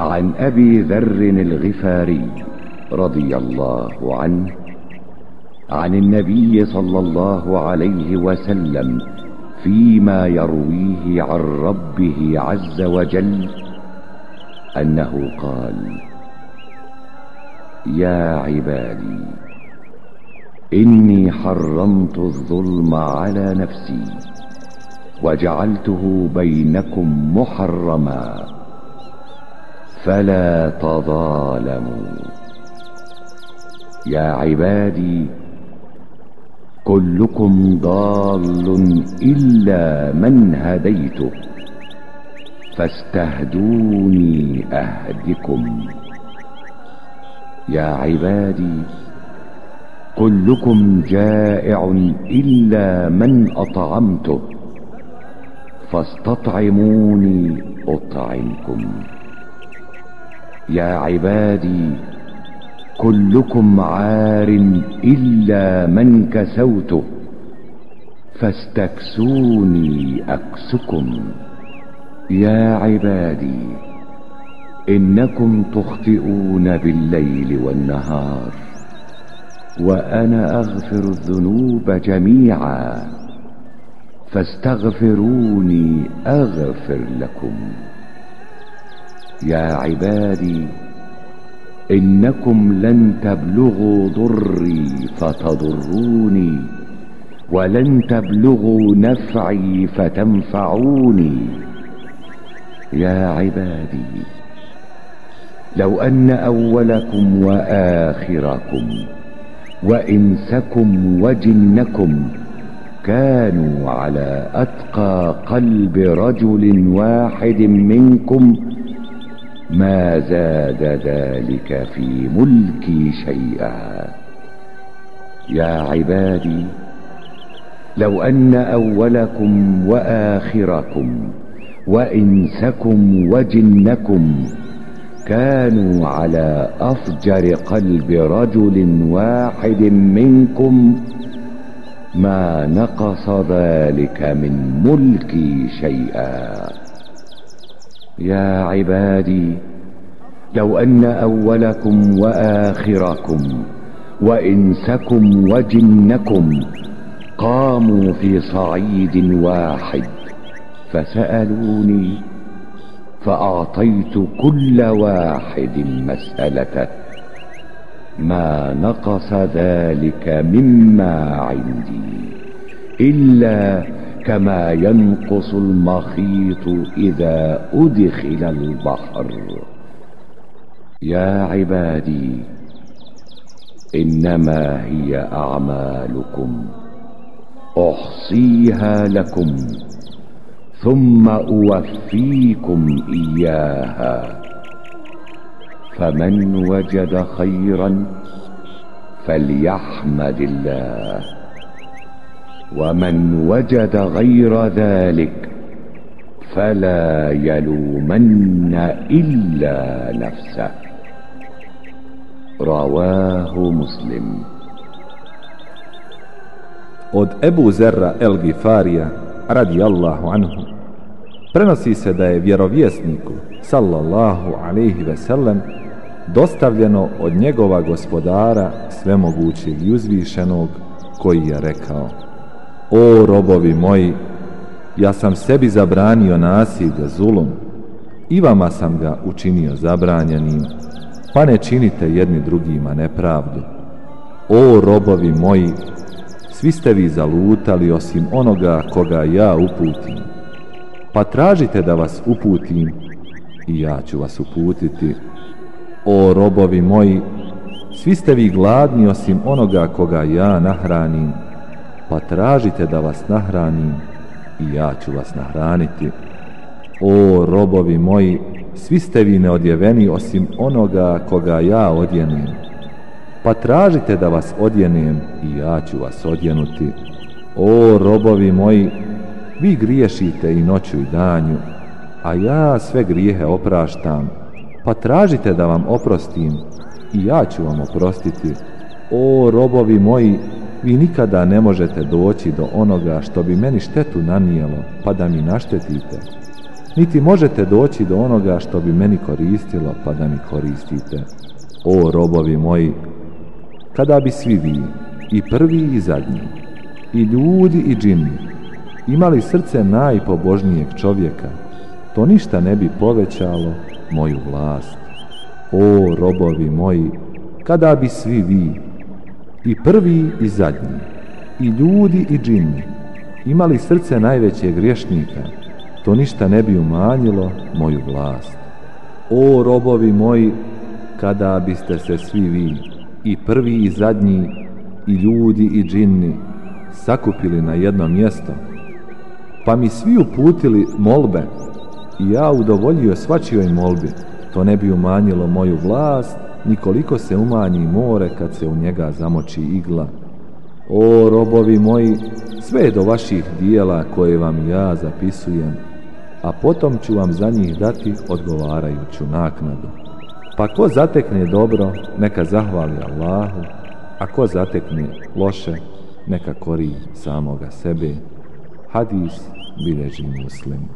عن أبي ذر الغفاري رضي الله عنه عن النبي صلى الله عليه وسلم فيما يرويه عن ربه عز وجل أنه قال يا عبادي إني حرمت الظلم على نفسي وجعلته بينكم محرما فلا تظالموا. يا عبادي كلكم ضال إلا من هديته. فاستهدوني أهدكم. يا عبادي كلكم جائع إلا من أطعمته. فاستطعموني أطعمكم. يا عبادي كلكم عار إلا من كسوته فاستكسوني أكسكم. يا عبادي إنكم تخطئون بالليل والنهار وأنا أغفر الذنوب جميعا فاستغفروني أغفر لكم. يا عبادي إنكم لن تبلغوا ضري فتضروني ولن تبلغوا نفعي فتنفعوني. يا عبادي لو أن أولكم وآخركم وإنسكم وجنكم كانوا على أتقى قلب رجل واحد منكم ما زاد ذلك في ملكي شيئا. يا عبادي لو أن أولكم وآخركم وإنسكم وجنكم كانوا على أفجر قلب رجل واحد منكم ما نقص ذلك من ملكي شيئا. يا عبادي لو أن أولكم وآخركم وإنسكم وجنكم قاموا في صعيد واحد فسألوني فأعطيت كل واحد مسالته ما نقص ذلك مما عندي إلا كما ينقص المخيط إذا أدخل البحر. يا عبادي إنما هي أعمالكم. أحصيها لكم ثم أوفيكم إياها. فمن وجد خيرا فليحمد الله. ومن وجد غير ذلك فلا يلومن الا نفسه رواه مسلم Od Ebu Zerra El Gifarija, radijallahu anhu, prenosi se da je vjerovjesniku, sallallahu alaihi ve sellem, dostavljeno od njegova gospodara svemogućeg i uzvišenog, koji je rekao o robovi moji, ja sam sebi zabranio nasilje zulom, i vama sam ga učinio zabranjenim, pa ne činite jedni drugima nepravdu. O robovi moji, svi ste vi zalutali osim onoga koga ja uputim. Pa tražite da vas uputim i ja ću vas uputiti. O robovi moji, svi ste vi gladni osim onoga koga ja nahranim. Pa tražite da vas nahranim i ja ću vas nahraniti. O robovi moji, svi ste vi neodjeveni osim onoga koga ja odjenim pa tražite da vas odjenem i ja ću vas odjenuti. O robovi moji, vi griješite i noću i danju, a ja sve grijehe opraštam, pa tražite da vam oprostim i ja ću vam oprostiti. O robovi moji, vi nikada ne možete doći do onoga što bi meni štetu nanijelo, pa da mi naštetite. niti možete doći do onoga što bi meni koristilo pa da mi koristite. O robovi moji, kada bi svi vi, i prvi i zadnji, i ljudi i džini, imali srce najpobožnijeg čovjeka, to ništa ne bi povećalo moju vlast. O robovi moji, kada bi svi vi, i prvi i zadnji, i ljudi i džini, imali srce najvećeg griješnika, to ništa ne bi umanjilo moju vlast. O robovi moji, kada biste se svi vi, i prvi i zadnji, i ljudi i džinni, sakupili na jedno mjesto, pa mi svi uputili molbe i ja udovoljio svačijoj molbi, to ne bi umanjilo moju vlast, nikoliko se umanji more kad se u njega zamoči igla. O robovi moji, sve do vaših dijela koje vam ja zapisujem, a potom ću vam za njih dati odgovarajuću naknadu. Pa ko zatekne dobro, neka zahvali Allahu, a ko zatekne loše, neka kori samoga sebe. Hadis bileži muslim.